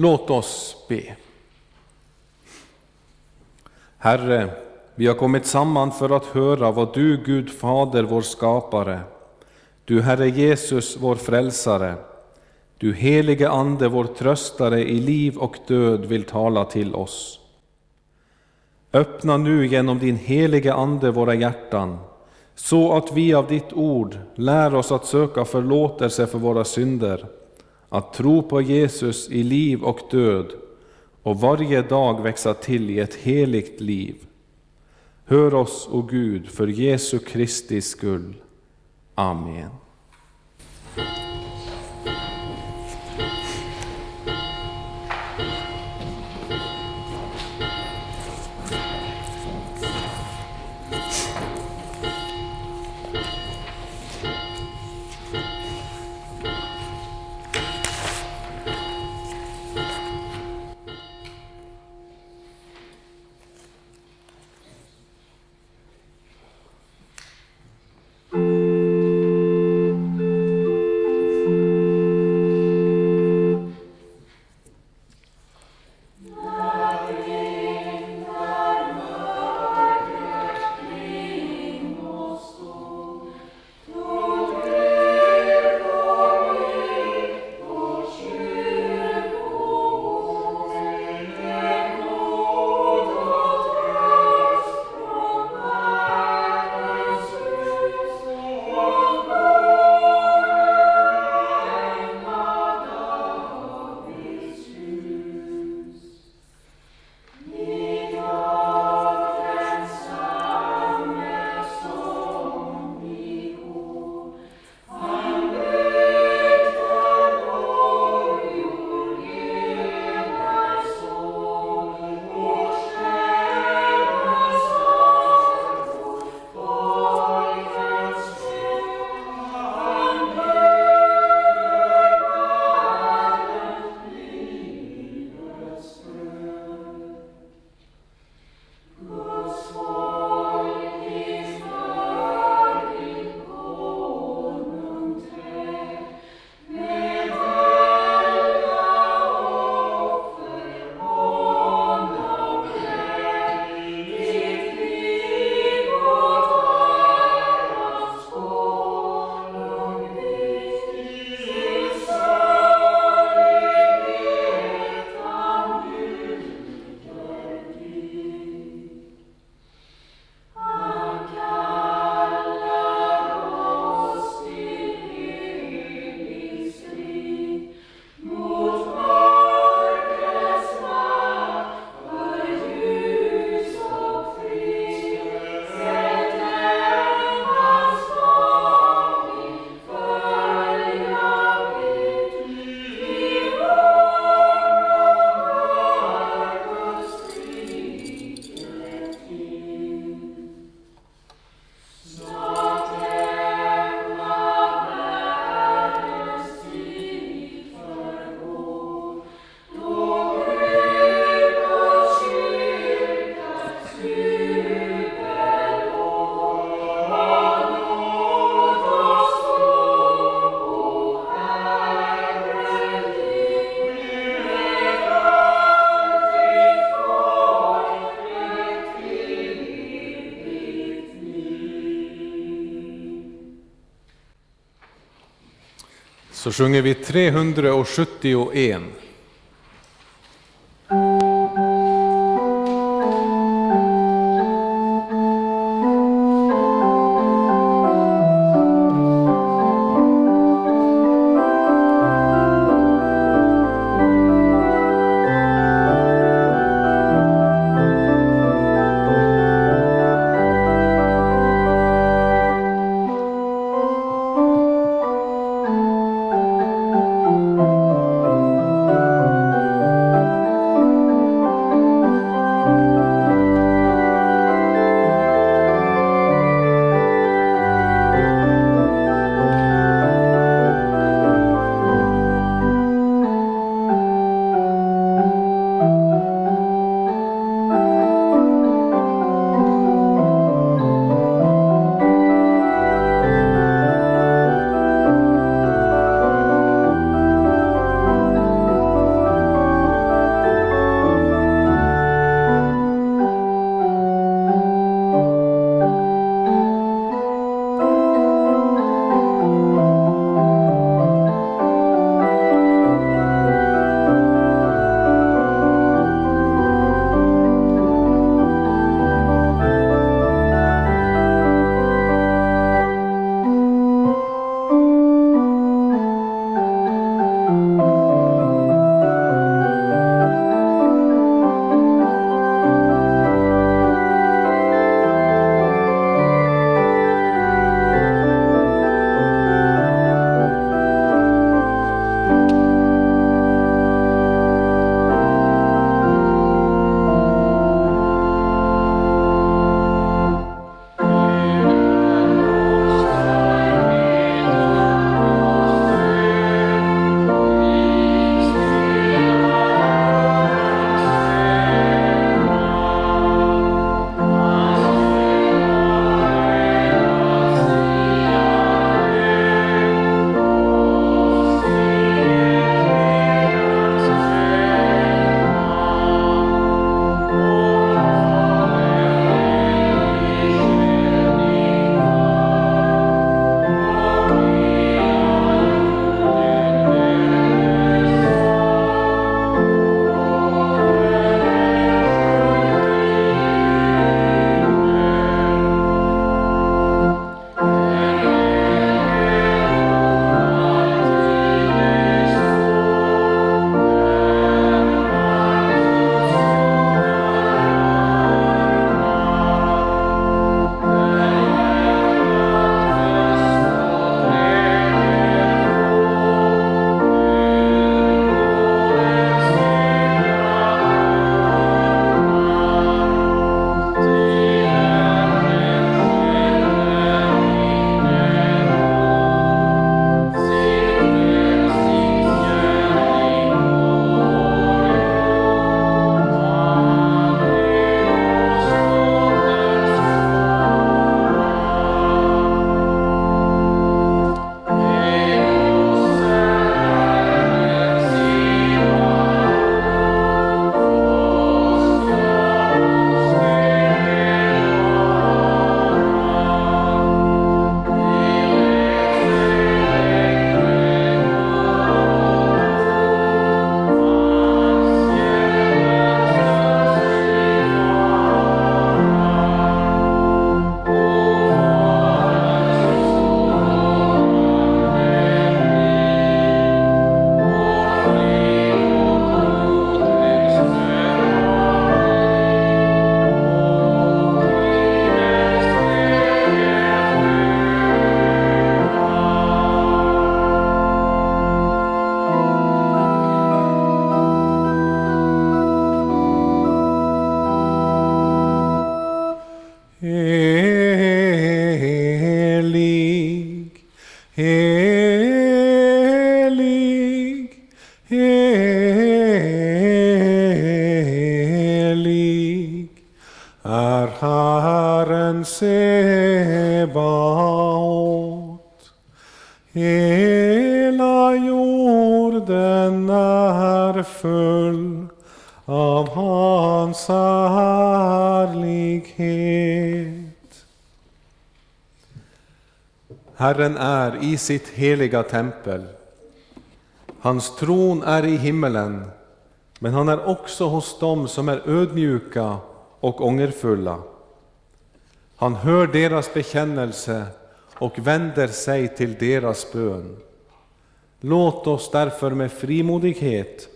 Låt oss be. Herre, vi har kommit samman för att höra vad du, Gud Fader, vår skapare, du Herre Jesus, vår frälsare, du helige Ande, vår tröstare i liv och död vill tala till oss. Öppna nu genom din helige Ande våra hjärtan, så att vi av ditt ord lär oss att söka förlåtelse för våra synder, att tro på Jesus i liv och död och varje dag växa till i ett heligt liv. Hör oss, o Gud, för Jesu Kristi skull. Amen. Så sjunger vi 371. Herren är i sitt heliga tempel. Hans tron är i himmelen, men han är också hos dem som är ödmjuka och ångerfulla. Han hör deras bekännelse och vänder sig till deras bön. Låt oss därför med frimodighet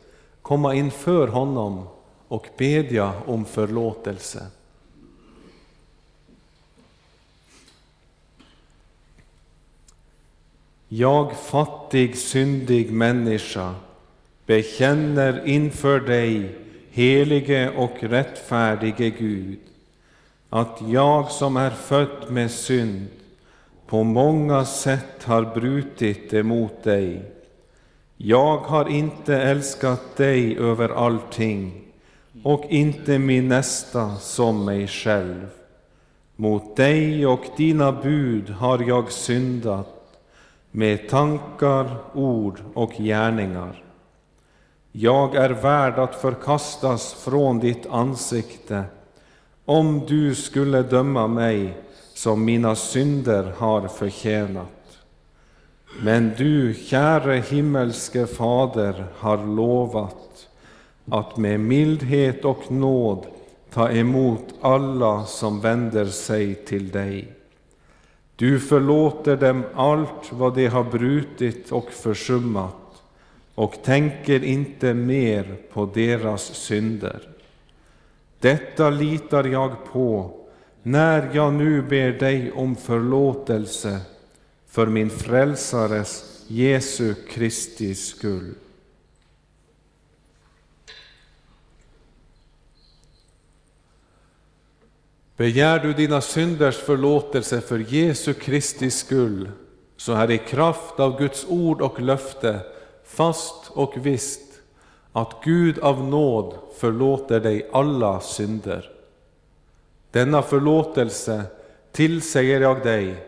komma inför honom och bedja om förlåtelse. Jag, fattig, syndig människa, bekänner inför dig, helige och rättfärdige Gud, att jag som är född med synd på många sätt har brutit emot dig. Jag har inte älskat dig över allting och inte min nästa som mig själv. Mot dig och dina bud har jag syndat med tankar, ord och gärningar. Jag är värd att förkastas från ditt ansikte om du skulle döma mig som mina synder har förtjänat. Men du, käre himmelske Fader, har lovat att med mildhet och nåd ta emot alla som vänder sig till dig. Du förlåter dem allt vad de har brutit och försummat och tänker inte mer på deras synder. Detta litar jag på när jag nu ber dig om förlåtelse för min frälsares Jesu Kristi skull. Begär du dina synders förlåtelse för Jesu Kristi skull, så är i kraft av Guds ord och löfte fast och visst att Gud av nåd förlåter dig alla synder. Denna förlåtelse tillsäger jag dig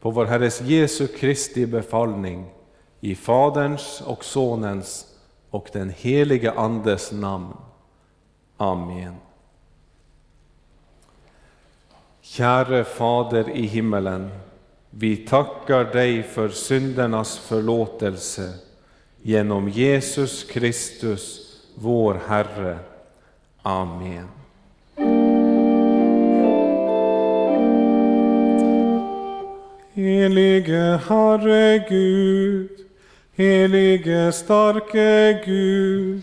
på vår Herres Jesu Kristi befallning i Faderns och Sonens och den helige Andes namn. Amen. Käre Fader i himmelen, vi tackar dig för syndernas förlåtelse genom Jesus Kristus, vår Herre. Amen. Helige Herre Gud, helige starke Gud,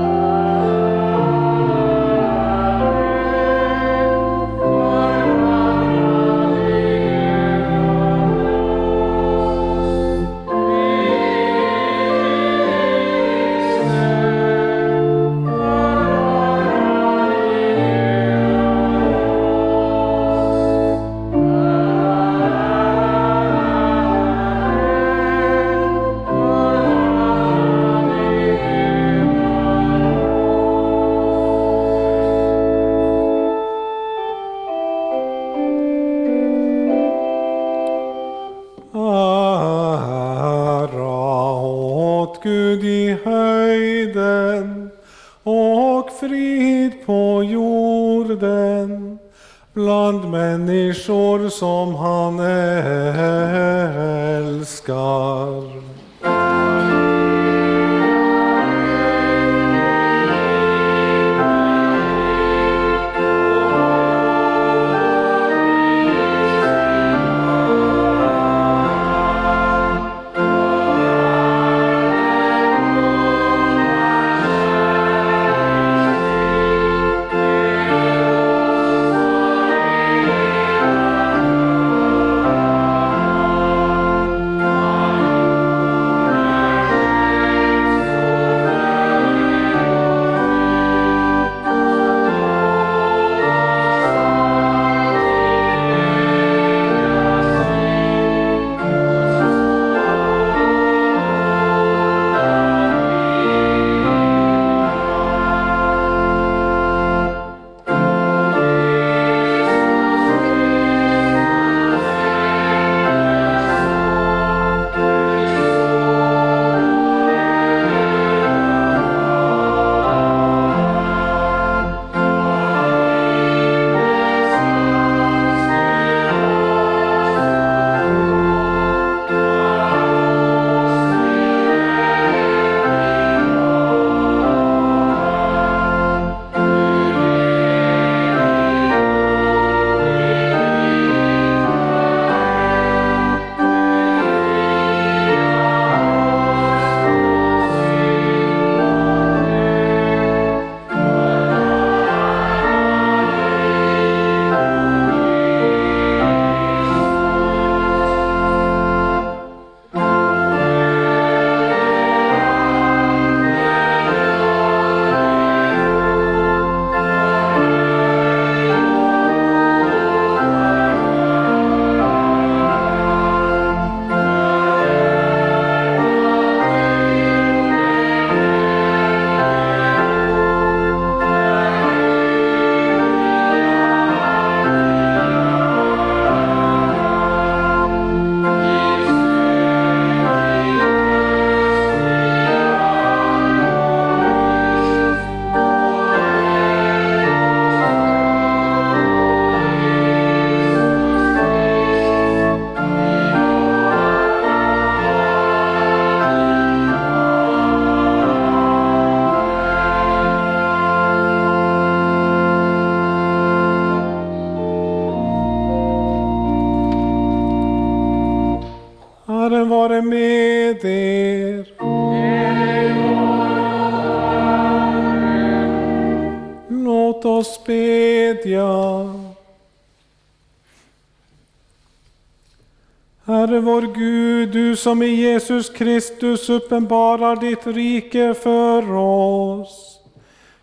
Som i Jesus Kristus uppenbarar ditt rike för oss.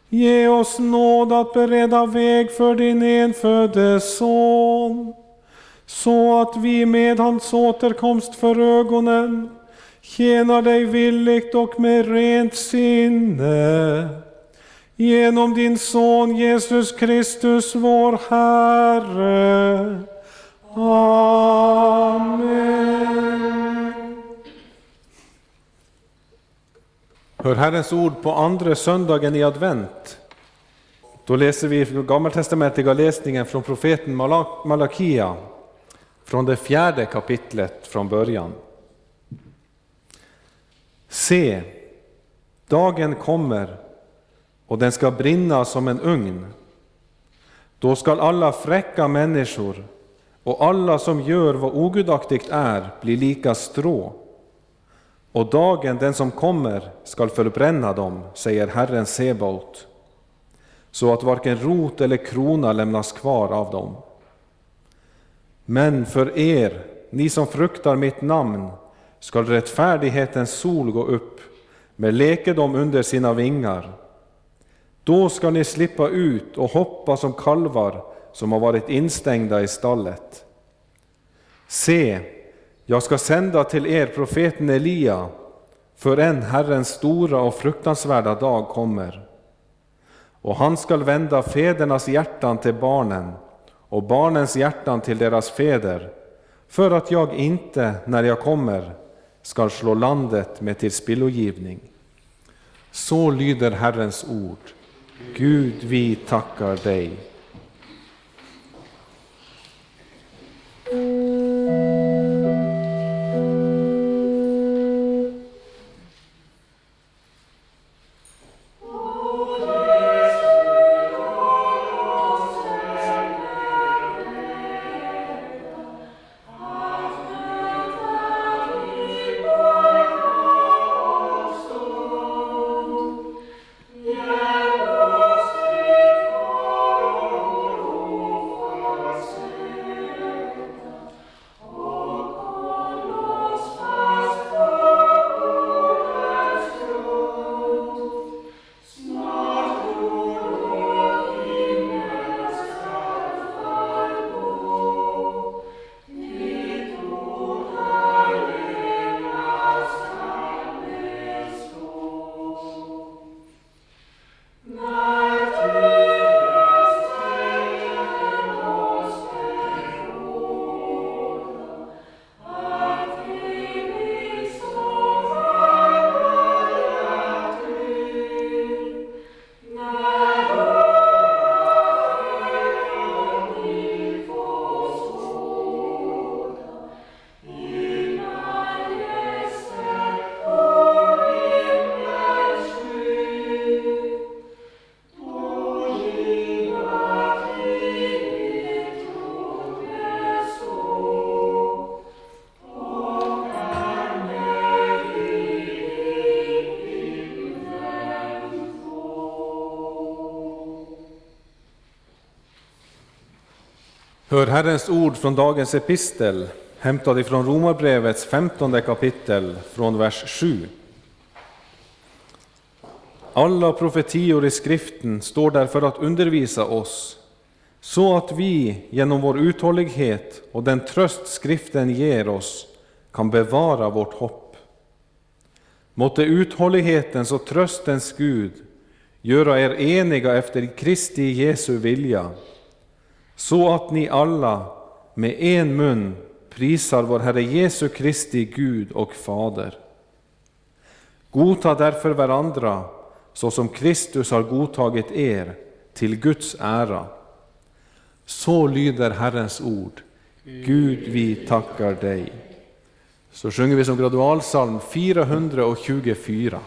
Ge oss nåd att bereda väg för din enfödde Son, så att vi med hans återkomst för ögonen tjänar dig villigt och med rent sinne. Genom din Son Jesus Kristus, vår Herre. Amen. Hör Herrens ord på andra söndagen i advent. Då läser vi gammaltestamentliga läsningen från profeten Malakia, från det fjärde kapitlet från början. Se, dagen kommer och den ska brinna som en ugn. Då skall alla fräcka människor och alla som gör vad ogudaktigt är bli lika strå. Och dagen, den som kommer, skall förbränna dem, säger Herren Sebaot, så att varken rot eller krona lämnas kvar av dem. Men för er, ni som fruktar mitt namn, skall rättfärdighetens sol gå upp med läkedom under sina vingar. Då skall ni slippa ut och hoppa som kalvar som har varit instängda i stallet. Se, jag ska sända till er profeten Elia, för en Herrens stora och fruktansvärda dag kommer. Och han skall vända fädernas hjärtan till barnen och barnens hjärtan till deras fäder, för att jag inte, när jag kommer, skall slå landet med tillspillogivning. Så lyder Herrens ord. Gud, vi tackar dig. Hör Herrens ord från dagens epistel, hämtad ifrån Romarbrevets femtonde kapitel, från vers 7. Alla profetior i skriften står där för att undervisa oss, så att vi genom vår uthållighet och den tröst skriften ger oss kan bevara vårt hopp. Måtte uthållighetens och tröstens Gud göra er eniga efter Kristi Jesu vilja, så att ni alla med en mun prisar vår Herre Jesu Kristi Gud och Fader. Godta därför varandra så som Kristus har godtagit er till Guds ära. Så lyder Herrens ord. Gud, vi tackar dig. Så sjunger vi som gradualsalm 424.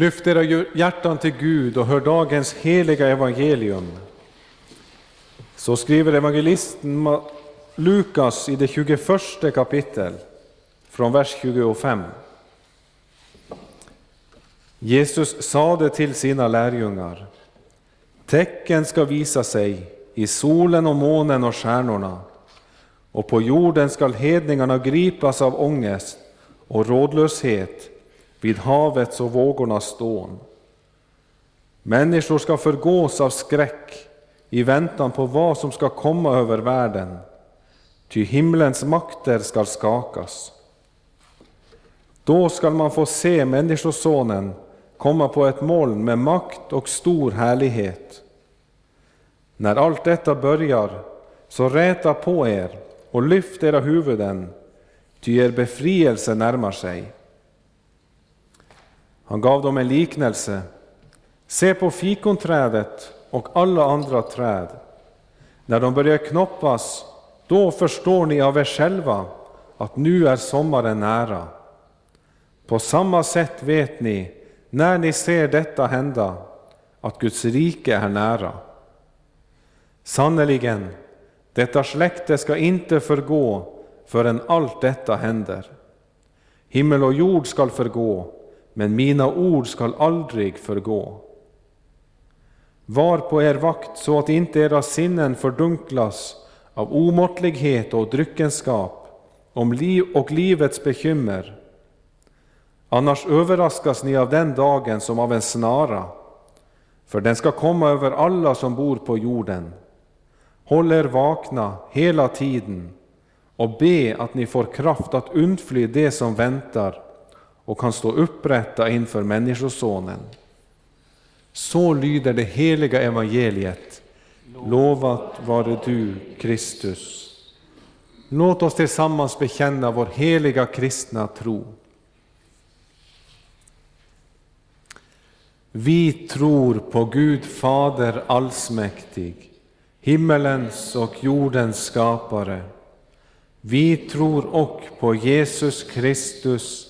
Lyft era hjärtan till Gud och hör dagens heliga evangelium. Så skriver evangelisten Lukas i det 21 kapitel, från vers 25. Jesus sade till sina lärjungar, tecken ska visa sig i solen och månen och stjärnorna, och på jorden skall hedningarna gripas av ångest och rådlöshet vid havets och vågornas dån. Människor ska förgås av skräck i väntan på vad som ska komma över världen, ty himlens makter skall skakas. Då skall man få se Människosonen komma på ett moln med makt och stor härlighet. När allt detta börjar, så räta på er och lyft era huvuden, ty er befrielse närmar sig. Han gav dem en liknelse. Se på fikonträdet och alla andra träd. När de börjar knoppas, då förstår ni av er själva att nu är sommaren nära. På samma sätt vet ni, när ni ser detta hända, att Guds rike är nära. Sannerligen, detta släkte ska inte förgå förrän allt detta händer. Himmel och jord skall förgå, men mina ord skall aldrig förgå. Var på er vakt så att inte era sinnen fördunklas av omåttlighet och dryckenskap om liv och livets bekymmer. Annars överraskas ni av den dagen som av en snara, för den ska komma över alla som bor på jorden. Håll er vakna hela tiden och be att ni får kraft att undfly det som väntar och kan stå upprätta inför Människosonen. Så lyder det heliga evangeliet. Lovat vare du, Kristus. Låt oss tillsammans bekänna vår heliga kristna tro. Vi tror på Gud Fader allsmäktig, himmelens och jordens skapare. Vi tror och på Jesus Kristus,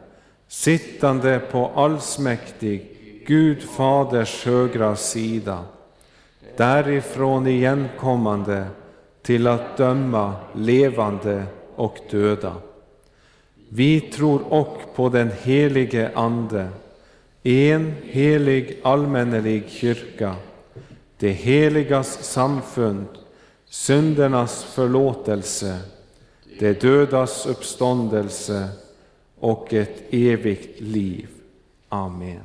sittande på allsmäktig Gud Faders högra sida, därifrån igenkommande till att döma levande och döda. Vi tror och på den helige Ande, en helig allmännelig kyrka, det heligas samfund, syndernas förlåtelse, det dödas uppståndelse och ett evigt liv. Amen.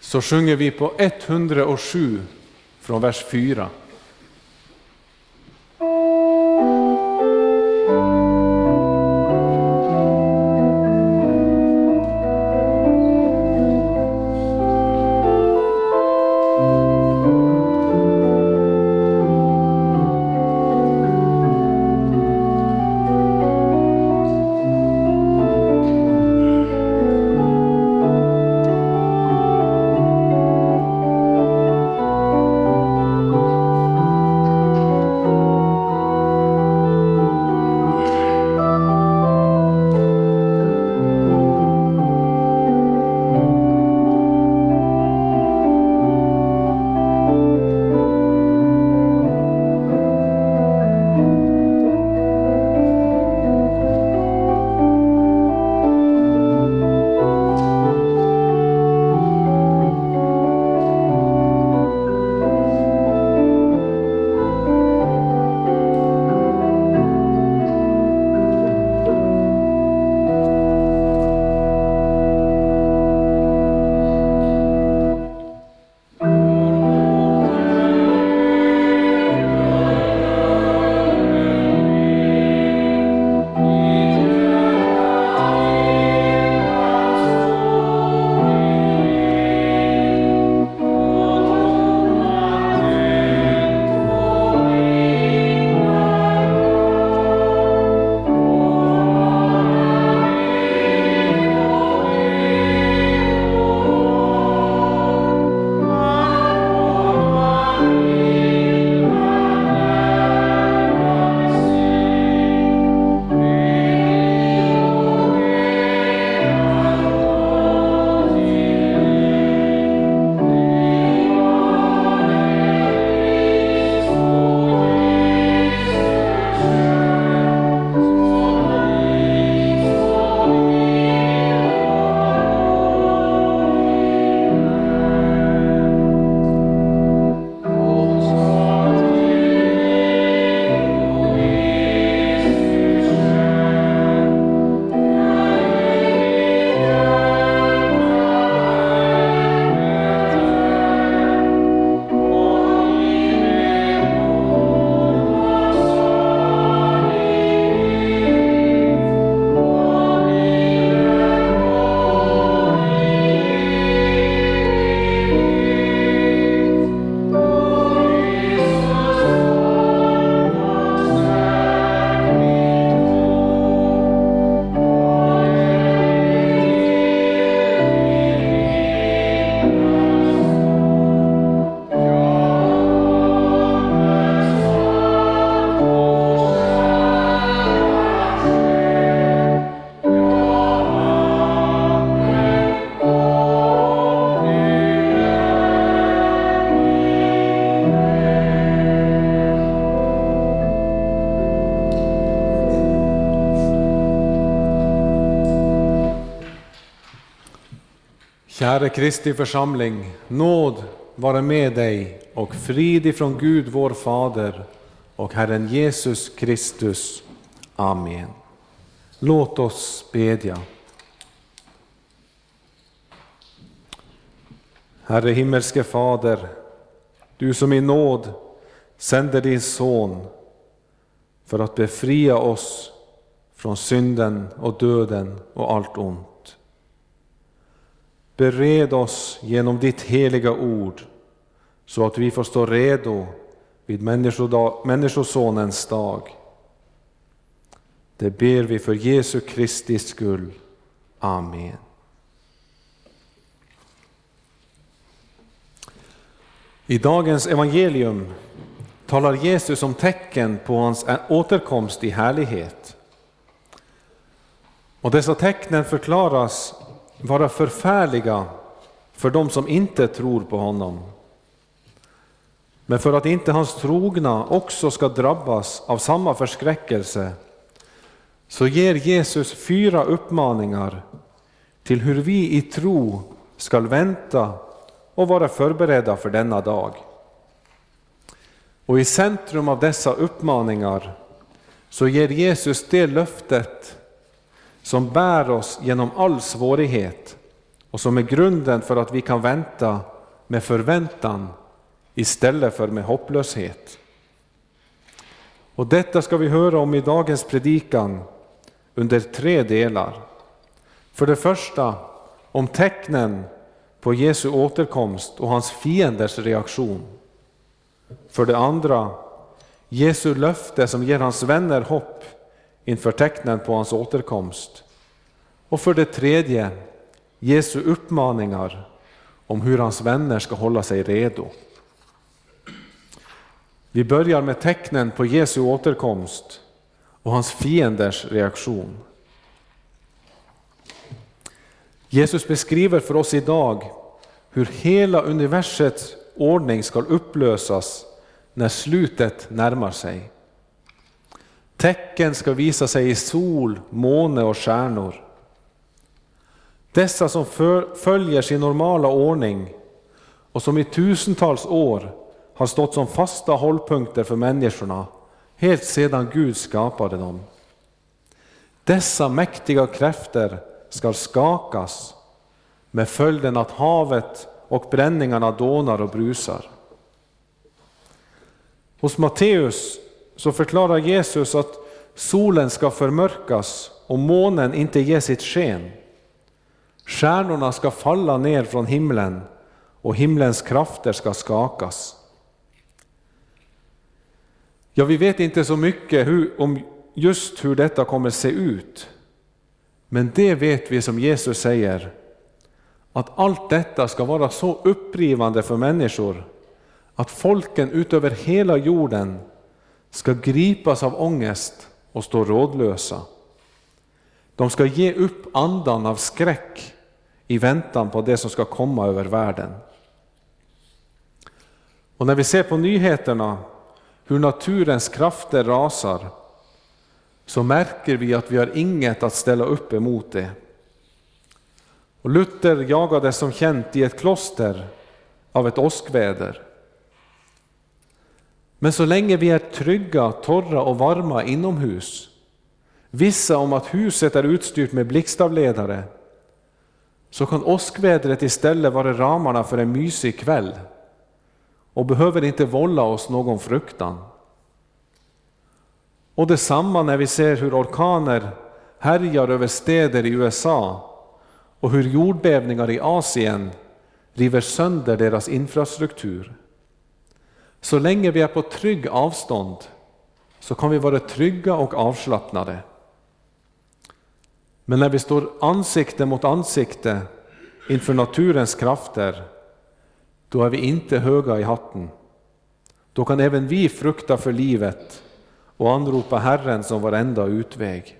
Så sjunger vi på 107 från vers 4. Kristi församling, nåd vare med dig och frid ifrån Gud vår Fader och Herren Jesus Kristus. Amen. Låt oss bedja. Herre himmelske Fader, du som i nåd sänder din son för att befria oss från synden och döden och allt ont. Bered oss genom ditt heliga ord så att vi får stå redo vid Människosonens dag. Det ber vi för Jesu Kristi skull. Amen. I dagens evangelium talar Jesus om tecken på hans återkomst i härlighet. Och dessa tecknen förklaras vara förfärliga för dem som inte tror på honom. Men för att inte hans trogna också ska drabbas av samma förskräckelse så ger Jesus fyra uppmaningar till hur vi i tro skall vänta och vara förberedda för denna dag. Och i centrum av dessa uppmaningar så ger Jesus det löftet som bär oss genom all svårighet och som är grunden för att vi kan vänta med förväntan istället för med hopplöshet. Och detta ska vi höra om i dagens predikan under tre delar. För det första om tecknen på Jesu återkomst och hans fienders reaktion. För det andra Jesu löfte som ger hans vänner hopp inför tecknen på hans återkomst. Och för det tredje Jesu uppmaningar om hur hans vänner ska hålla sig redo. Vi börjar med tecknen på Jesu återkomst och hans fienders reaktion. Jesus beskriver för oss idag hur hela universets ordning ska upplösas när slutet närmar sig. Tecken ska visa sig i sol, måne och stjärnor. Dessa som följer sin normala ordning och som i tusentals år har stått som fasta hållpunkter för människorna helt sedan Gud skapade dem. Dessa mäktiga krafter ska skakas med följden att havet och bränningarna dånar och brusar. Hos Matteus så förklarar Jesus att solen ska förmörkas och månen inte ge sitt sken. Stjärnorna ska falla ner från himlen och himlens krafter ska skakas. Ja, vi vet inte så mycket hur, om just hur detta kommer se ut. Men det vet vi som Jesus säger, att allt detta ska vara så upprivande för människor att folken utöver hela jorden ska gripas av ångest och stå rådlösa. De ska ge upp andan av skräck i väntan på det som ska komma över världen. Och när vi ser på nyheterna hur naturens krafter rasar så märker vi att vi har inget att ställa upp emot det. Och Luther jagades som känt i ett kloster av ett åskväder. Men så länge vi är trygga, torra och varma inomhus, vissa om att huset är utstyrt med blixtavledare, så kan åskvädret istället vara ramarna för en mysig kväll och behöver inte vålla oss någon fruktan. Och detsamma när vi ser hur orkaner härjar över städer i USA och hur jordbävningar i Asien river sönder deras infrastruktur. Så länge vi är på trygg avstånd så kan vi vara trygga och avslappnade. Men när vi står ansikte mot ansikte inför naturens krafter, då är vi inte höga i hatten. Då kan även vi frukta för livet och anropa Herren som varenda utväg.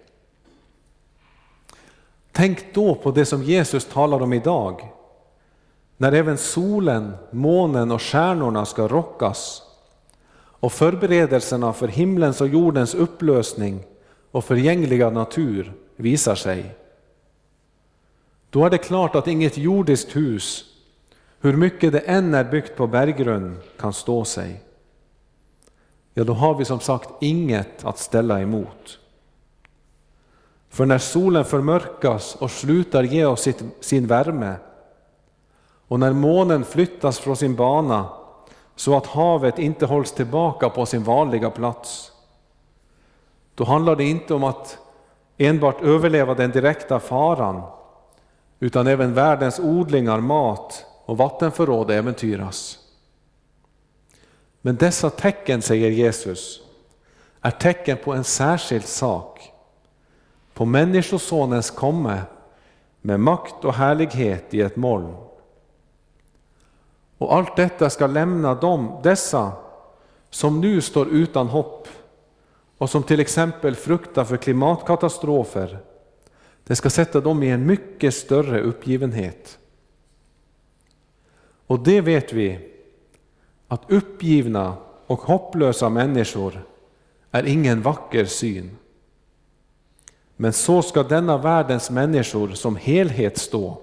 Tänk då på det som Jesus talar om idag, när även solen, månen och stjärnorna ska rockas och förberedelserna för himlens och jordens upplösning och förgängliga natur visar sig. då är det klart att inget jordiskt hus, hur mycket det än är byggt på berggrund, kan stå sig. Ja, då har vi som sagt inget att ställa emot. För när solen förmörkas och slutar ge oss sitt, sin värme och när månen flyttas från sin bana så att havet inte hålls tillbaka på sin vanliga plats, då handlar det inte om att enbart överleva den direkta faran, utan även världens odlingar, mat och vattenförråd äventyras. Men dessa tecken, säger Jesus, är tecken på en särskild sak, på Människosonens komme med makt och härlighet i ett moln. Och allt detta ska lämna dem, dessa som nu står utan hopp och som till exempel fruktar för klimatkatastrofer. Det ska sätta dem i en mycket större uppgivenhet. Och det vet vi, att uppgivna och hopplösa människor är ingen vacker syn. Men så ska denna världens människor som helhet stå,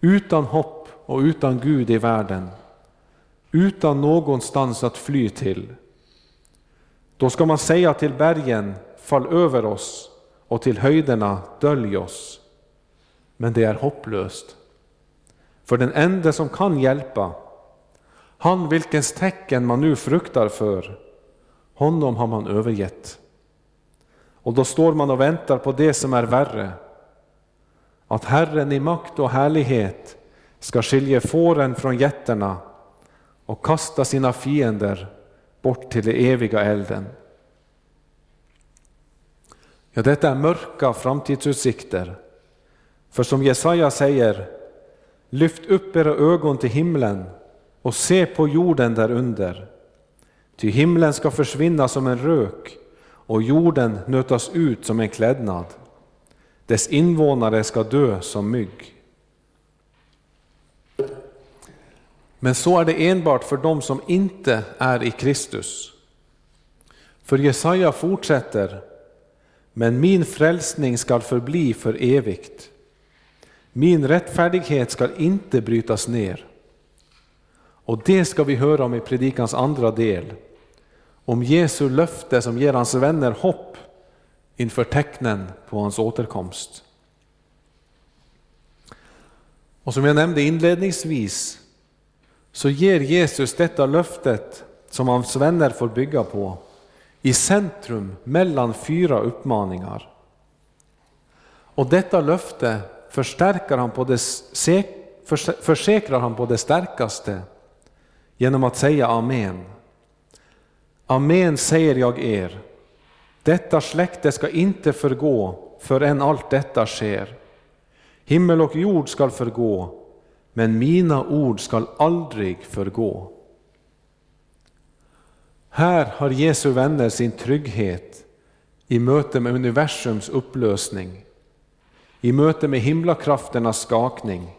utan hopp och utan Gud i världen, utan någonstans att fly till. Då ska man säga till bergen, fall över oss, och till höjderna, dölj oss. Men det är hopplöst. För den enda som kan hjälpa, han vilkens tecken man nu fruktar för, honom har man övergett. Och då står man och väntar på det som är värre, att Herren i makt och härlighet ska skilja fåren från getterna och kasta sina fiender bort till den eviga elden. Ja, detta är mörka framtidsutsikter. För som Jesaja säger, lyft upp era ögon till himlen och se på jorden därunder. Ty himlen ska försvinna som en rök och jorden nötas ut som en klädnad. Dess invånare ska dö som mygg. Men så är det enbart för dem som inte är i Kristus. För Jesaja fortsätter, men min frälsning skall förbli för evigt. Min rättfärdighet skall inte brytas ner. Och det ska vi höra om i predikans andra del, om Jesu löfte som ger hans vänner hopp inför tecknen på hans återkomst. Och som jag nämnde inledningsvis så ger Jesus detta löftet som hans vänner får bygga på i centrum mellan fyra uppmaningar. Och detta löfte förstärker han på det, försäkrar han på det starkaste genom att säga Amen. Amen säger jag er, detta släkte ska inte förgå förrän allt detta sker. Himmel och jord skall förgå, men mina ord skall aldrig förgå. Här har Jesu vänner sin trygghet i möte med universums upplösning, i möte med himlakrafternas skakning,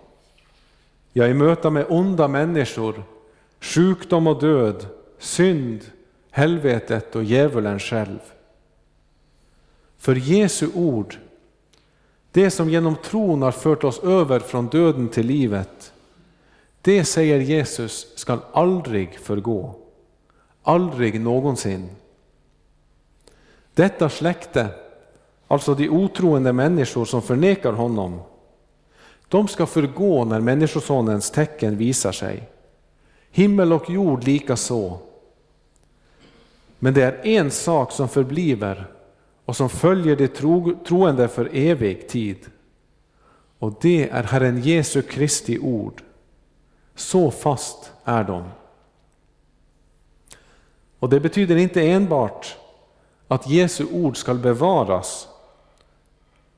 ja, i möte med onda människor, sjukdom och död, synd, helvetet och djävulen själv. För Jesu ord det som genom tron har fört oss över från döden till livet, det säger Jesus skall aldrig förgå. Aldrig någonsin. Detta släkte, alltså de otroende människor som förnekar honom, de ska förgå när Människosonens tecken visar sig. Himmel och jord lika så. Men det är en sak som förbliver och som följer de tro, troende för evig tid. Och det är Herren Jesu Kristi ord. Så fast är de. Och det betyder inte enbart att Jesu ord skall bevaras,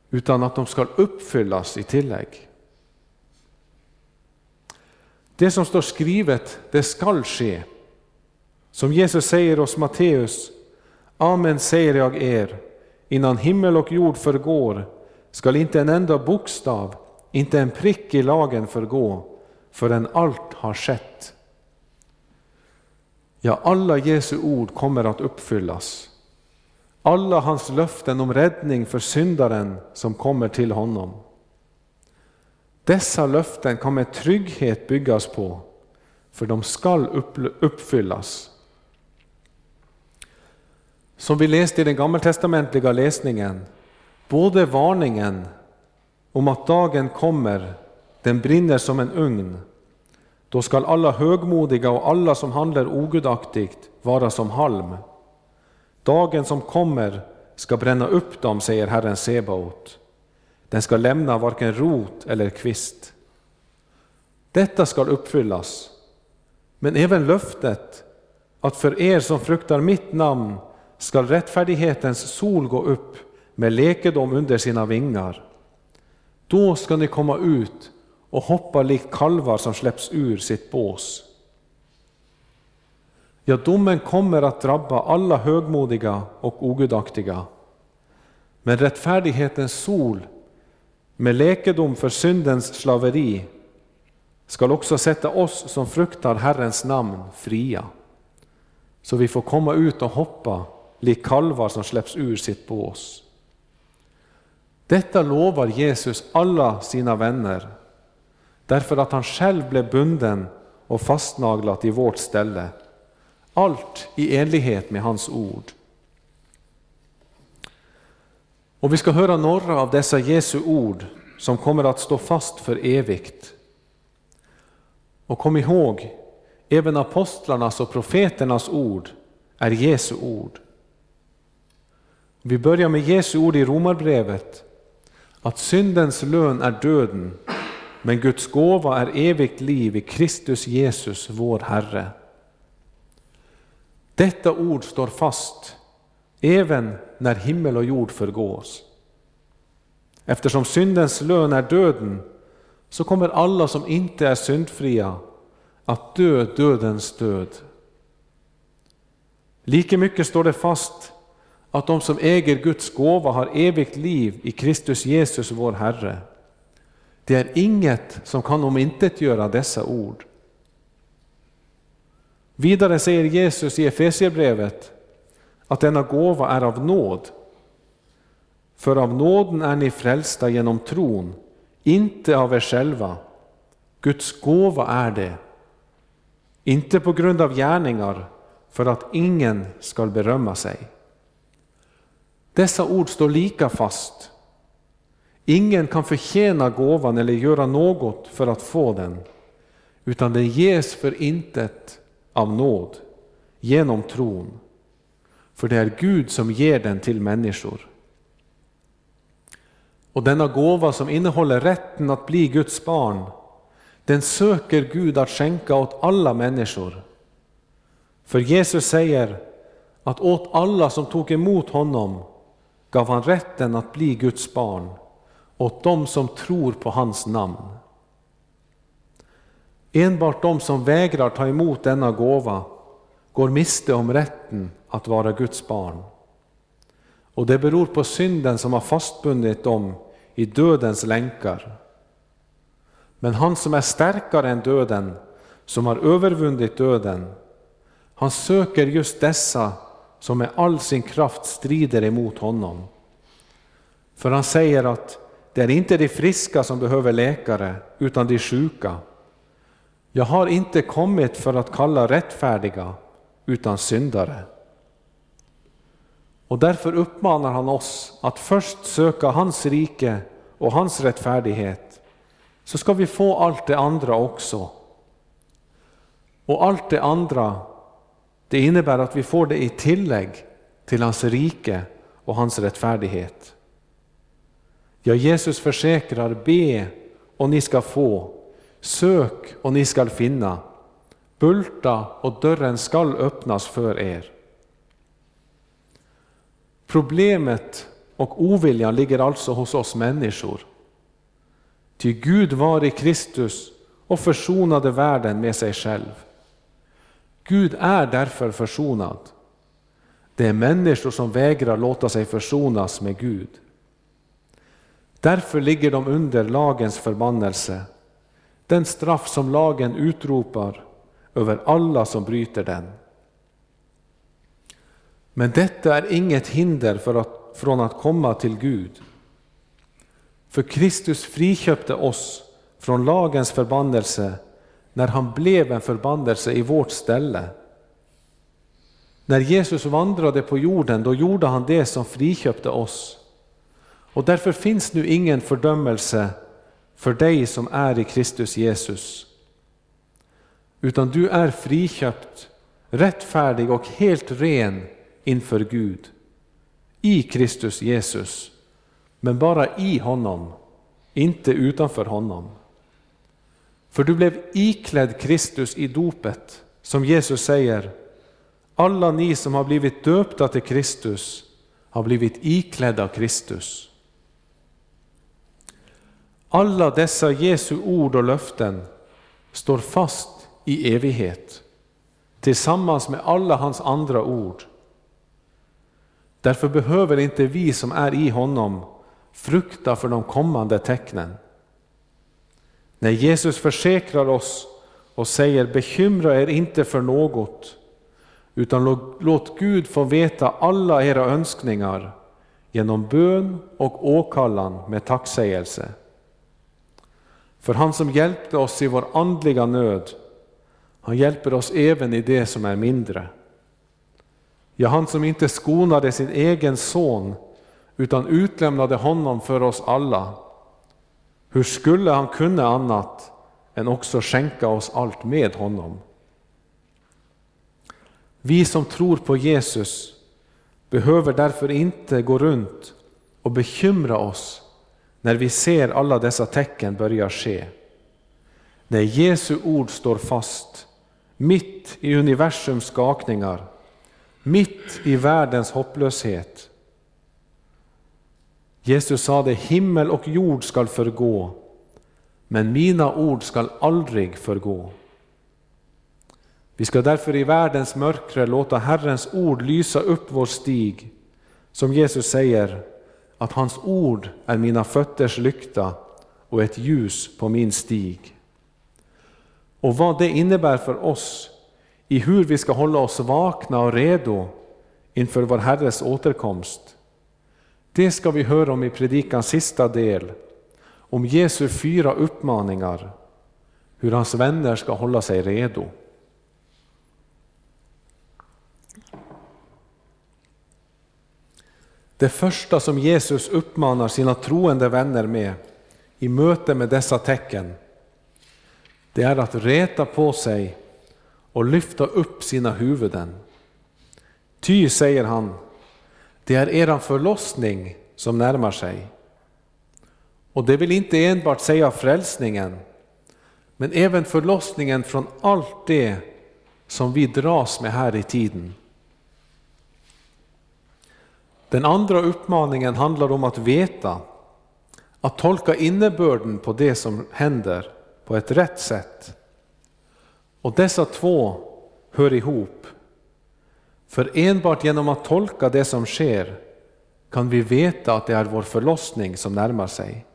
utan att de skall uppfyllas i tillägg. Det som står skrivet, det skall ske. Som Jesus säger hos Matteus, Amen säger jag er, innan himmel och jord förgår skall inte en enda bokstav, inte en prick i lagen förgå, förrän allt har skett. Ja, alla Jesu ord kommer att uppfyllas. Alla hans löften om räddning för syndaren som kommer till honom. Dessa löften kan med trygghet byggas på, för de skall uppfyllas. Som vi läste i den gammaltestamentliga läsningen, både varningen om att dagen kommer, den brinner som en ugn, då skall alla högmodiga och alla som handlar ogudaktigt vara som halm. Dagen som kommer ska bränna upp dem, säger Herren Sebaot. Den ska lämna varken rot eller kvist. Detta skall uppfyllas, men även löftet att för er som fruktar mitt namn skall rättfärdighetens sol gå upp med lekedom under sina vingar. Då ska ni komma ut och hoppa likt kalvar som släpps ur sitt bås. Ja, domen kommer att drabba alla högmodiga och ogudaktiga. Men rättfärdighetens sol med läkedom för syndens slaveri skall också sätta oss som fruktar Herrens namn fria, så vi får komma ut och hoppa lik kalvar som släpps ur sitt bås. Detta lovar Jesus alla sina vänner, därför att han själv blev bunden och fastnaglat i vårt ställe. Allt i enlighet med hans ord. Och vi ska höra några av dessa Jesu ord som kommer att stå fast för evigt. Och kom ihåg, även apostlarnas och profeternas ord är Jesu ord. Vi börjar med Jesu ord i Romarbrevet, att syndens lön är döden, men Guds gåva är evigt liv i Kristus Jesus, vår Herre. Detta ord står fast även när himmel och jord förgås. Eftersom syndens lön är döden så kommer alla som inte är syndfria att dö dödens död. Lika mycket står det fast att de som äger Guds gåva har evigt liv i Kristus Jesus vår Herre. Det är inget som kan omintetgöra dessa ord. Vidare säger Jesus i Efesierbrevet att denna gåva är av nåd. För av nåden är ni frälsta genom tron, inte av er själva. Guds gåva är det, inte på grund av gärningar, för att ingen skall berömma sig. Dessa ord står lika fast. Ingen kan förtjäna gåvan eller göra något för att få den, utan den ges för intet av nåd, genom tron. För det är Gud som ger den till människor. Och denna gåva som innehåller rätten att bli Guds barn, den söker Gud att skänka åt alla människor. För Jesus säger att åt alla som tog emot honom gav han rätten att bli Guds barn, åt dem som tror på hans namn. Enbart de som vägrar ta emot denna gåva går miste om rätten att vara Guds barn. Och det beror på synden som har fastbundit dem i dödens länkar. Men han som är starkare än döden, som har övervunnit döden, han söker just dessa som med all sin kraft strider emot honom. För han säger att det är inte de friska som behöver läkare, utan de sjuka. Jag har inte kommit för att kalla rättfärdiga, utan syndare. Och därför uppmanar han oss att först söka hans rike och hans rättfärdighet, så ska vi få allt det andra också. Och allt det andra, det innebär att vi får det i tillägg till hans rike och hans rättfärdighet. Ja, Jesus försäkrar, be och ni ska få, sök och ni skall finna, bulta och dörren skall öppnas för er. Problemet och oviljan ligger alltså hos oss människor. Ty Gud var i Kristus och försonade världen med sig själv. Gud är därför försonad. Det är människor som vägrar låta sig försonas med Gud. Därför ligger de under lagens förbannelse, den straff som lagen utropar över alla som bryter den. Men detta är inget hinder för att, från att komma till Gud. För Kristus friköpte oss från lagens förbannelse när han blev en förbannelse i vårt ställe. När Jesus vandrade på jorden, då gjorde han det som friköpte oss. Och därför finns nu ingen fördömelse för dig som är i Kristus Jesus. Utan du är friköpt, rättfärdig och helt ren inför Gud. I Kristus Jesus, men bara i honom, inte utanför honom. För du blev iklädd Kristus i dopet, som Jesus säger, alla ni som har blivit döpta till Kristus har blivit iklädda Kristus. Alla dessa Jesu ord och löften står fast i evighet tillsammans med alla hans andra ord. Därför behöver inte vi som är i honom frukta för de kommande tecknen. När Jesus försäkrar oss och säger bekymra er inte för något utan låt Gud få veta alla era önskningar genom bön och åkallan med tacksägelse. För han som hjälpte oss i vår andliga nöd, han hjälper oss även i det som är mindre. Ja, han som inte skonade sin egen son utan utlämnade honom för oss alla. Hur skulle han kunna annat än också skänka oss allt med honom? Vi som tror på Jesus behöver därför inte gå runt och bekymra oss när vi ser alla dessa tecken börja ske. När Jesu ord står fast, mitt i universums skakningar, mitt i världens hopplöshet. Jesus sade, himmel och jord skall förgå, men mina ord skall aldrig förgå. Vi ska därför i världens mörker låta Herrens ord lysa upp vår stig, som Jesus säger, att hans ord är mina fötters lykta och ett ljus på min stig. Och vad det innebär för oss i hur vi ska hålla oss vakna och redo inför vår Herres återkomst. Det ska vi höra om i predikans sista del, om Jesu fyra uppmaningar, hur hans vänner ska hålla sig redo. Det första som Jesus uppmanar sina troende vänner med i möte med dessa tecken, det är att reta på sig och lyfta upp sina huvuden. Ty, säger han, det är eran förlossning som närmar sig. Och det vill inte enbart säga frälsningen, men även förlossningen från allt det som vi dras med här i tiden. Den andra uppmaningen handlar om att veta, att tolka innebörden på det som händer på ett rätt sätt. Och dessa två hör ihop. För enbart genom att tolka det som sker kan vi veta att det är vår förlossning som närmar sig.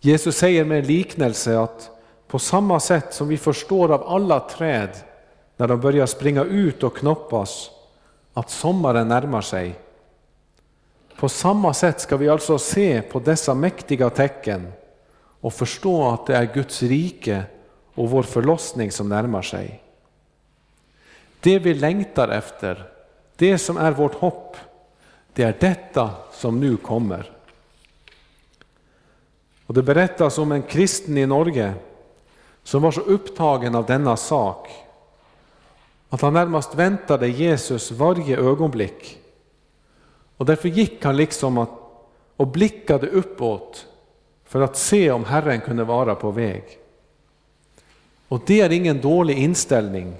Jesus säger med en liknelse att på samma sätt som vi förstår av alla träd när de börjar springa ut och knoppas att sommaren närmar sig. På samma sätt ska vi alltså se på dessa mäktiga tecken och förstå att det är Guds rike och vår förlossning som närmar sig. Det vi längtar efter, det som är vårt hopp, det är detta som nu kommer. Och Det berättas om en kristen i Norge som var så upptagen av denna sak att han närmast väntade Jesus varje ögonblick. Och därför gick han liksom att, och blickade uppåt för att se om Herren kunde vara på väg. Och det är ingen dålig inställning,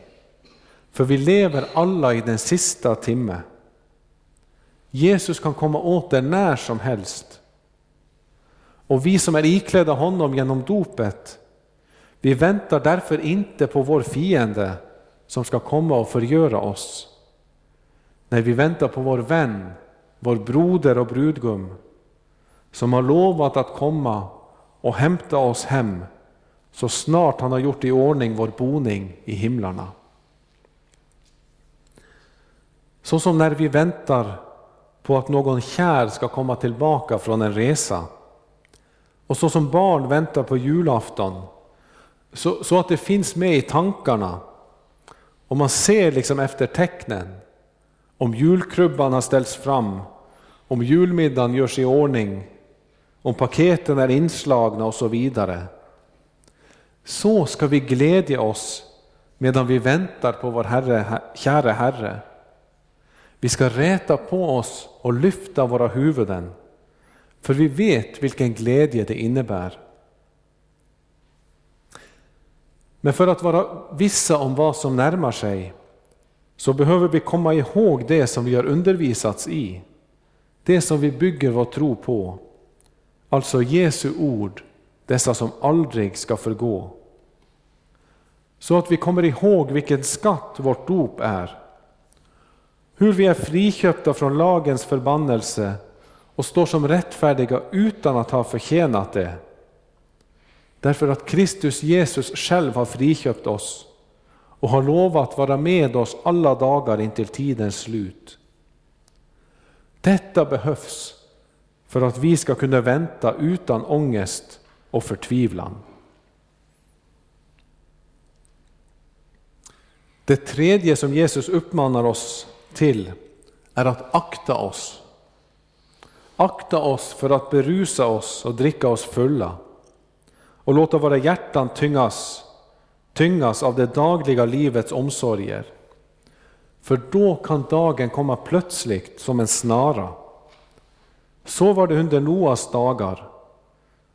för vi lever alla i den sista timme. Jesus kan komma åter när som helst. Och vi som är iklädda honom genom dopet, vi väntar därför inte på vår fiende som ska komma och förgöra oss. Nej, vi väntar på vår vän, vår broder och brudgum, som har lovat att komma och hämta oss hem så snart han har gjort i ordning vår boning i himlarna. Så som när vi väntar på att någon kär ska komma tillbaka från en resa och så som barn väntar på julafton, så, så att det finns med i tankarna. Och man ser liksom efter tecknen. Om julkrubban har ställts fram, om julmiddagen görs i ordning, om paketen är inslagna och så vidare. Så ska vi glädja oss medan vi väntar på vår herre, käre Herre. Vi ska räta på oss och lyfta våra huvuden, för vi vet vilken glädje det innebär. Men för att vara vissa om vad som närmar sig så behöver vi komma ihåg det som vi har undervisats i, det som vi bygger vår tro på, alltså Jesu ord, dessa som aldrig ska förgå. Så att vi kommer ihåg vilken skatt vårt dop är, hur vi är friköpta från lagens förbannelse och står som rättfärdiga utan att ha förtjänat det. Därför att Kristus Jesus själv har friköpt oss och har lovat vara med oss alla dagar intill tidens slut. Detta behövs för att vi ska kunna vänta utan ångest och förtvivlan. Det tredje som Jesus uppmanar oss till är att akta oss. Akta oss för att berusa oss och dricka oss fulla och låta våra hjärtan tyngas, tyngas av det dagliga livets omsorger. För då kan dagen komma plötsligt som en snara. Så var det under Noas dagar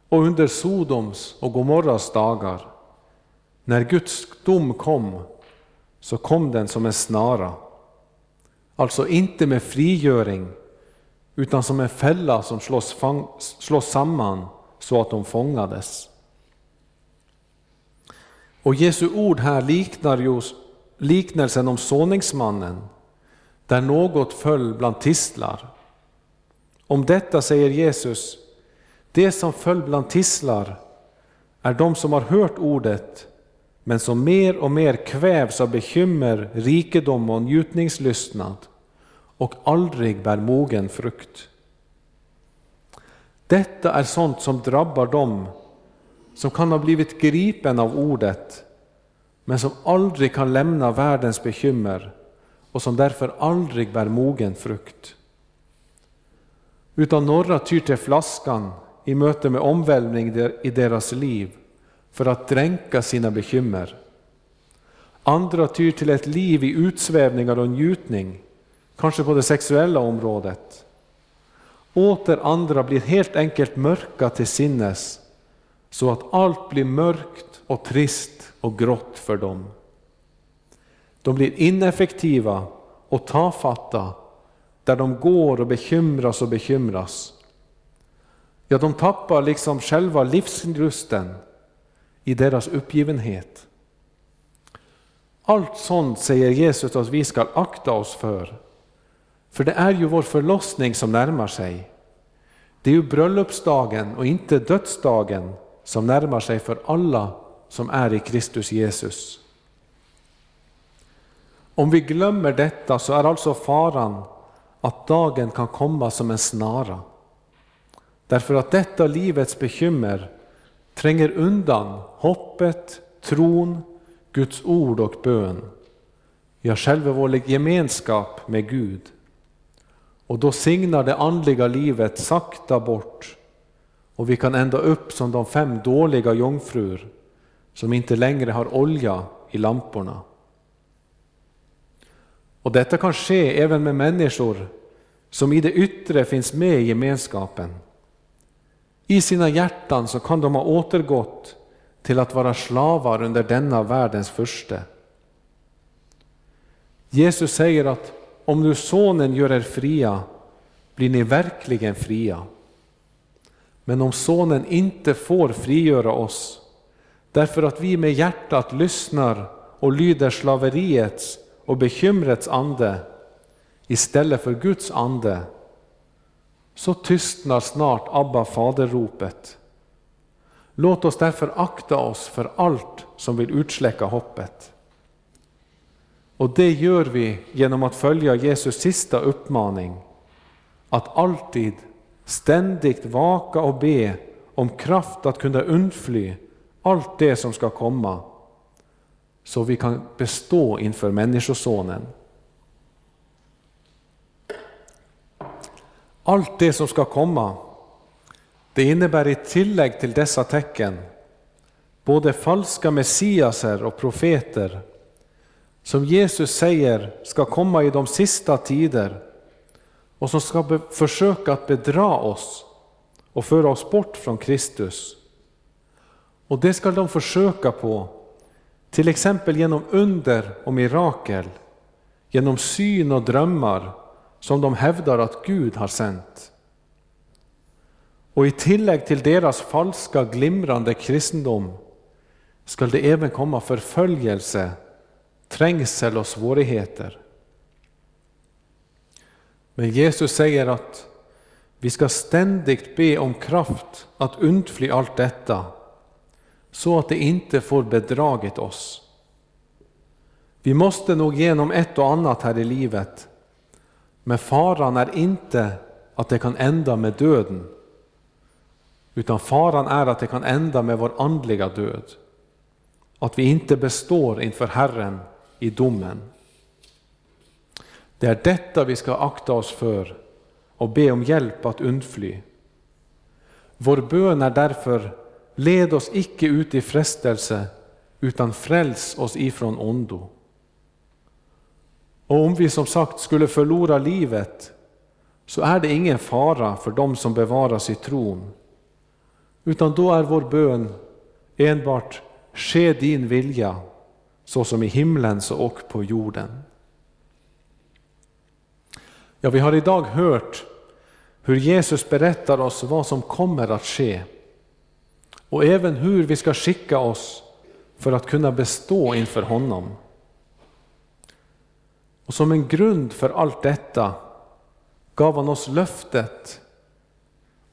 och under Sodoms och Gomorras dagar. När Guds dom kom, så kom den som en snara. Alltså inte med frigöring, utan som en fälla som slås, slås samman så att de fångades. Och Jesu ord här liknar ju liknelsen om såningsmannen, där något föll bland tistlar. Om detta säger Jesus, det som föll bland tistlar är de som har hört ordet, men som mer och mer kvävs av bekymmer, rikedom och njutningslystnad och aldrig bär mogen frukt. Detta är sånt som drabbar dem som kan ha blivit gripen av ordet, men som aldrig kan lämna världens bekymmer och som därför aldrig bär mogen frukt. Utan några tyr till flaskan i möte med omvälvning i deras liv för att dränka sina bekymmer. Andra tyr till ett liv i utsvävningar och njutning, kanske på det sexuella området. Åter andra blir helt enkelt mörka till sinnes så att allt blir mörkt och trist och grått för dem. De blir ineffektiva och tafatta där de går och bekymras och bekymras. Ja, de tappar liksom själva livslusten i deras uppgivenhet. Allt sånt säger Jesus att vi ska akta oss för. För det är ju vår förlossning som närmar sig. Det är ju bröllopsdagen och inte dödsdagen som närmar sig för alla som är i Kristus Jesus. Om vi glömmer detta så är alltså faran att dagen kan komma som en snara. Därför att detta livets bekymmer tränger undan hoppet, tron, Guds ord och bön, ja, själva vår gemenskap med Gud. Och då signar det andliga livet sakta bort och vi kan ända upp som de fem dåliga jungfrur som inte längre har olja i lamporna. Och detta kan ske även med människor som i det yttre finns med i gemenskapen. I sina hjärtan så kan de ha återgått till att vara slavar under denna världens furste. Jesus säger att om nu sonen gör er fria blir ni verkligen fria. Men om sonen inte får frigöra oss därför att vi med hjärtat lyssnar och lyder slaveriets och bekymrets ande istället för Guds ande så tystnar snart Abba faderropet. Låt oss därför akta oss för allt som vill utsläcka hoppet. Och det gör vi genom att följa Jesus sista uppmaning, att alltid ständigt vaka och be om kraft att kunna undfly allt det som ska komma, så vi kan bestå inför Människosonen. Allt det som ska komma, det innebär i tillägg till dessa tecken både falska messiaser och profeter som Jesus säger ska komma i de sista tider och som ska försöka att bedra oss och föra oss bort från Kristus. Och det ska de försöka på, till exempel genom under och mirakel, genom syn och drömmar som de hävdar att Gud har sänt. Och i tillägg till deras falska glimrande kristendom skall det även komma förföljelse, trängsel och svårigheter. Men Jesus säger att vi ska ständigt be om kraft att undfly allt detta, så att det inte får bedragit oss. Vi måste nog genom ett och annat här i livet, men faran är inte att det kan ända med döden, utan faran är att det kan ända med vår andliga död. Att vi inte består inför Herren i domen. Det är detta vi ska akta oss för och be om hjälp att undfly. Vår bön är därför, led oss icke ut i frestelse, utan fräls oss ifrån ondo. Och om vi som sagt skulle förlora livet, så är det ingen fara för dem som bevaras i tron, utan då är vår bön enbart ske din vilja, så som i himlen så och på jorden. Ja, vi har idag hört hur Jesus berättar oss vad som kommer att ske och även hur vi ska skicka oss för att kunna bestå inför honom. Och som en grund för allt detta gav han oss löftet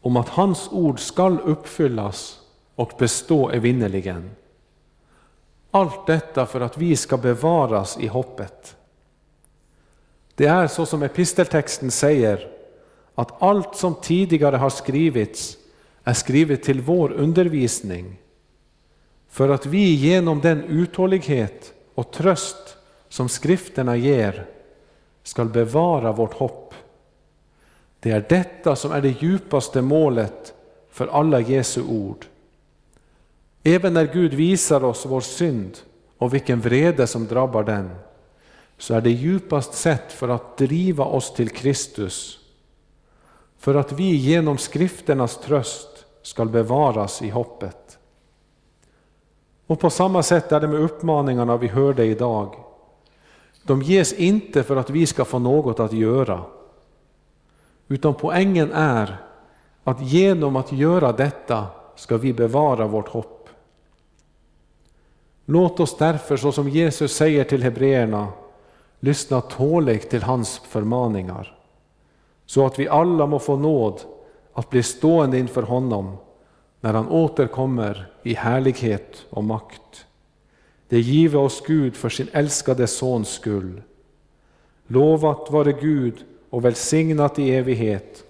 om att hans ord skall uppfyllas och bestå evinnerligen. Allt detta för att vi ska bevaras i hoppet. Det är så som episteltexten säger, att allt som tidigare har skrivits är skrivet till vår undervisning, för att vi genom den uthållighet och tröst som skrifterna ger skall bevara vårt hopp. Det är detta som är det djupaste målet för alla Jesu ord. Även när Gud visar oss vår synd och vilken vrede som drabbar den, så är det djupast sett för att driva oss till Kristus, för att vi genom skrifternas tröst skall bevaras i hoppet. Och på samma sätt är det med uppmaningarna vi hörde idag. De ges inte för att vi ska få något att göra, utan poängen är att genom att göra detta ska vi bevara vårt hopp. Låt oss därför, så som Jesus säger till hebreerna, lyssna tåligt till hans förmaningar, så att vi alla må få nåd att bli stående inför honom när han återkommer i härlighet och makt. Det give oss Gud för sin älskade Sons skull. Lovat vare Gud och välsignat i evighet,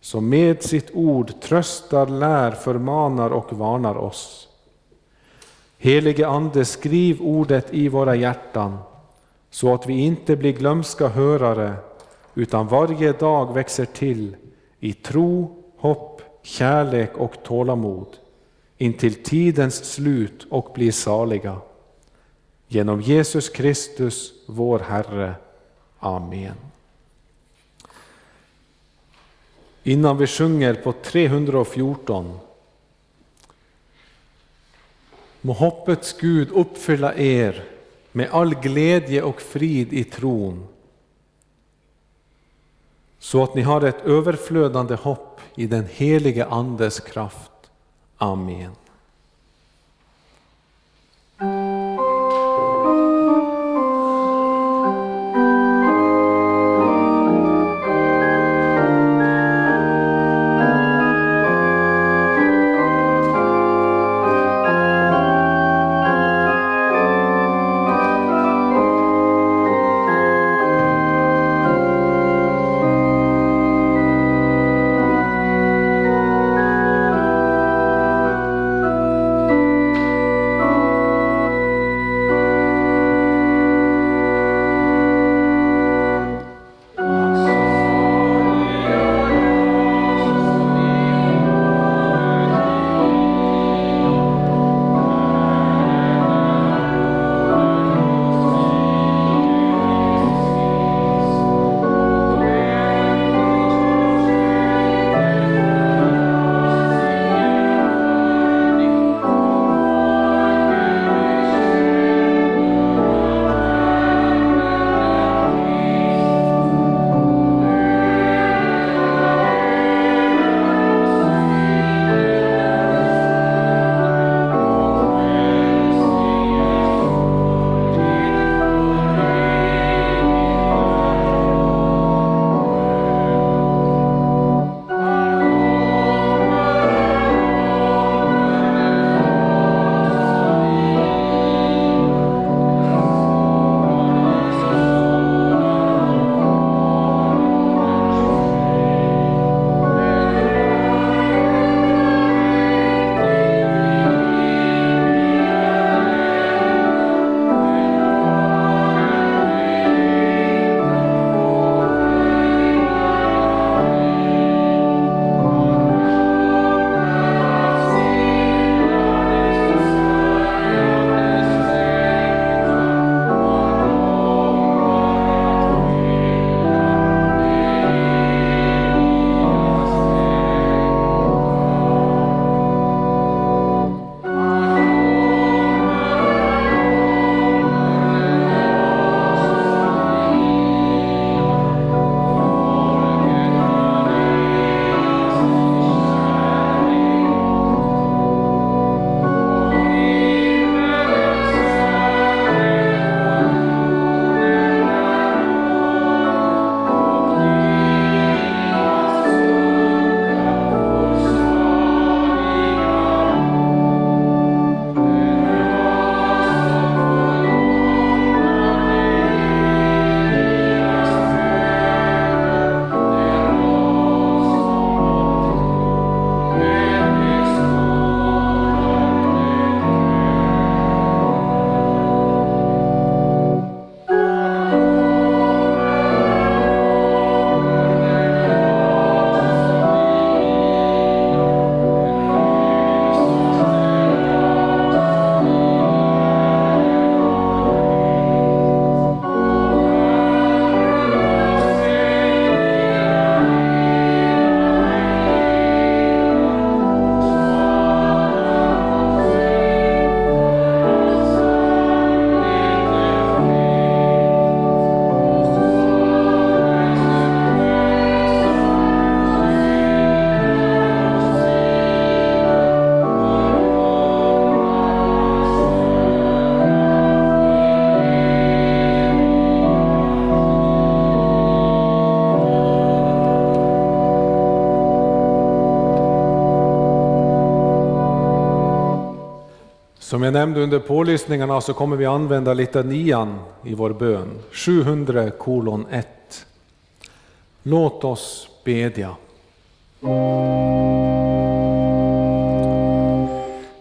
som med sitt ord tröstar, lär, förmanar och varnar oss. Helige Ande, skriv ordet i våra hjärtan, så att vi inte blir glömska hörare, utan varje dag växer till i tro, hopp, kärlek och tålamod, intill tidens slut och blir saliga. Genom Jesus Kristus, vår Herre. Amen. Innan vi sjunger på 314 Må hoppets Gud uppfylla er med all glädje och frid i tron, så att ni har ett överflödande hopp i den helige Andes kraft. Amen. Som jag nämnde under pålyssningarna så kommer vi använda litanian i vår bön, 700 kolon 1. Låt oss bedja.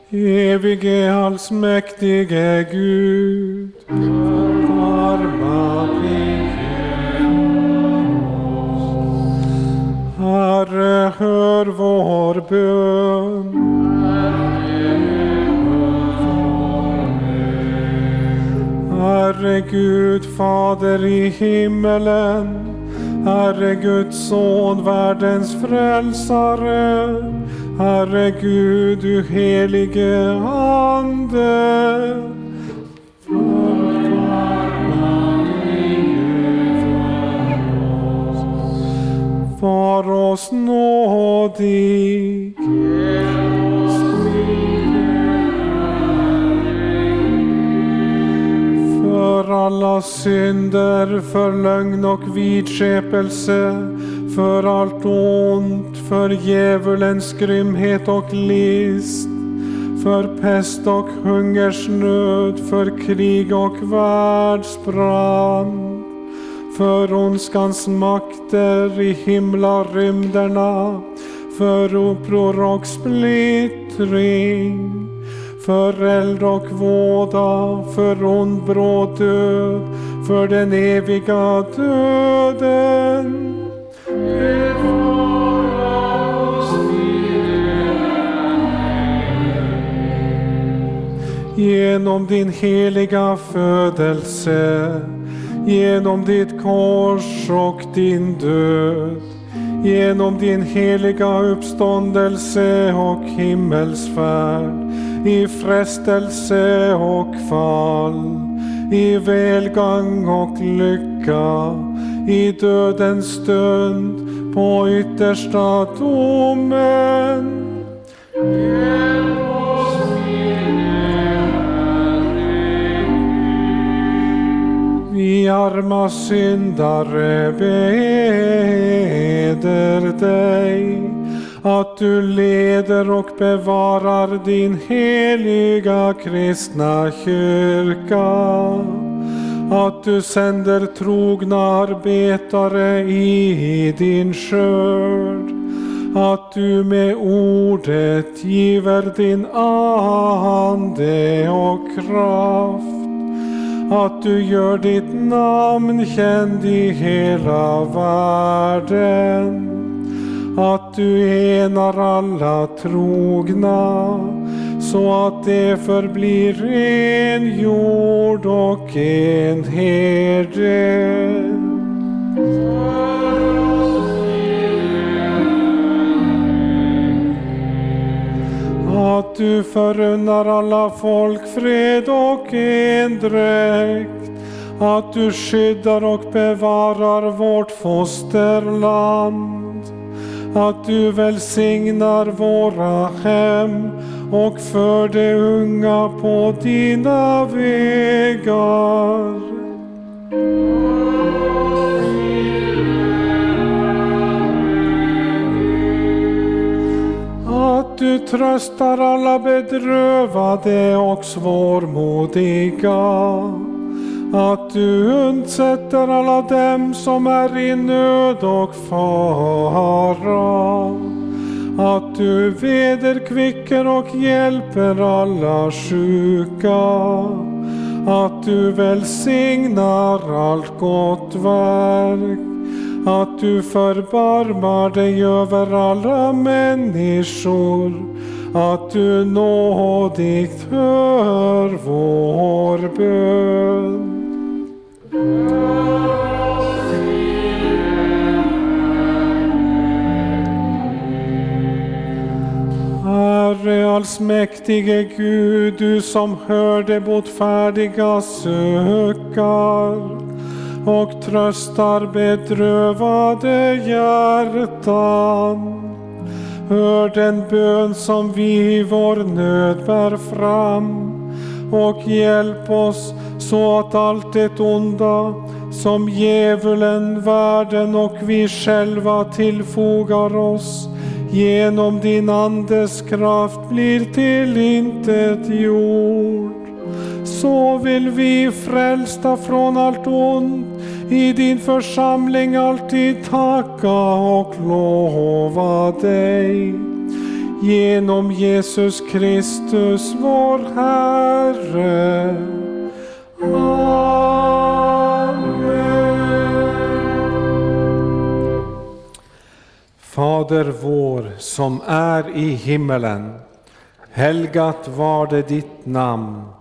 Evige allsmäktige Gud, förbarma dig Herre, hör vår bön. Herre Gud, Fader i himmelen, Herre Guds son, världens frälsare, Herre Gud, du helige Ande. Var oss nådig. Alla synder, för lögn och vidskepelse, för allt ont, för djävulens grymhet och list, för pest och hungersnöd, för krig och världsbrand, för ondskans makter i himlarymderna, för uppror och splittring, för eld och våda, för ond bråd död, för den eviga döden. Bevara oss Genom din heliga födelse, genom ditt kors och din död, genom din heliga uppståndelse och himmelsfärd, i frestelse och fall, i välgång och lycka, i dödens stund, på yttersta domen. Vi arma syndare beder dig att du leder och bevarar din heliga kristna kyrka. Att du sänder trogna arbetare i din skörd. Att du med ordet giver din ande och kraft att du gör ditt namn känd i hela världen. Att du enar alla trogna så att det förblir en jord och en herde. Du förunnar alla folk fred och endräkt. Att du skyddar och bevarar vårt fosterland. Att du välsignar våra hem och för de unga på dina vägar. Du tröstar alla bedrövade och svårmodiga. Att du undsätter alla dem som är i nöd och fara. Att du vederkvicker och hjälper alla sjuka. Att du välsignar allt gott verk att du förbarmar dig över alla människor, att du nådigt hör vår bön. Herre allsmäktige Gud, du som hör de botfärdiga sökar och tröstar bedrövade hjärtan. Hör den bön som vi i vår nöd bär fram och hjälp oss så att allt det onda som djävulen, världen och vi själva tillfogar oss genom din Andes kraft blir till intet jord. Så vill vi frälsta från allt ont i din församling alltid tacka och lova dig. Genom Jesus Kristus vår Herre. Amen Fader vår som är i himmelen. Helgat var det ditt namn.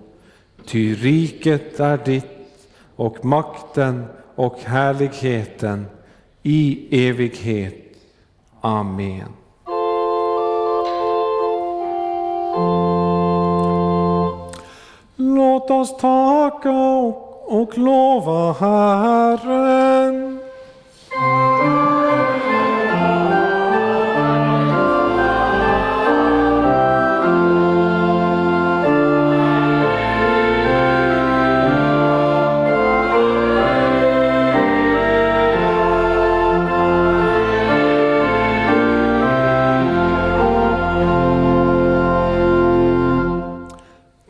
Ty riket är ditt och makten och härligheten i evighet. Amen. Låt oss tacka och, och lova Herren.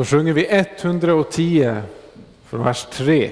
så sjunger vi 110 från vers 3.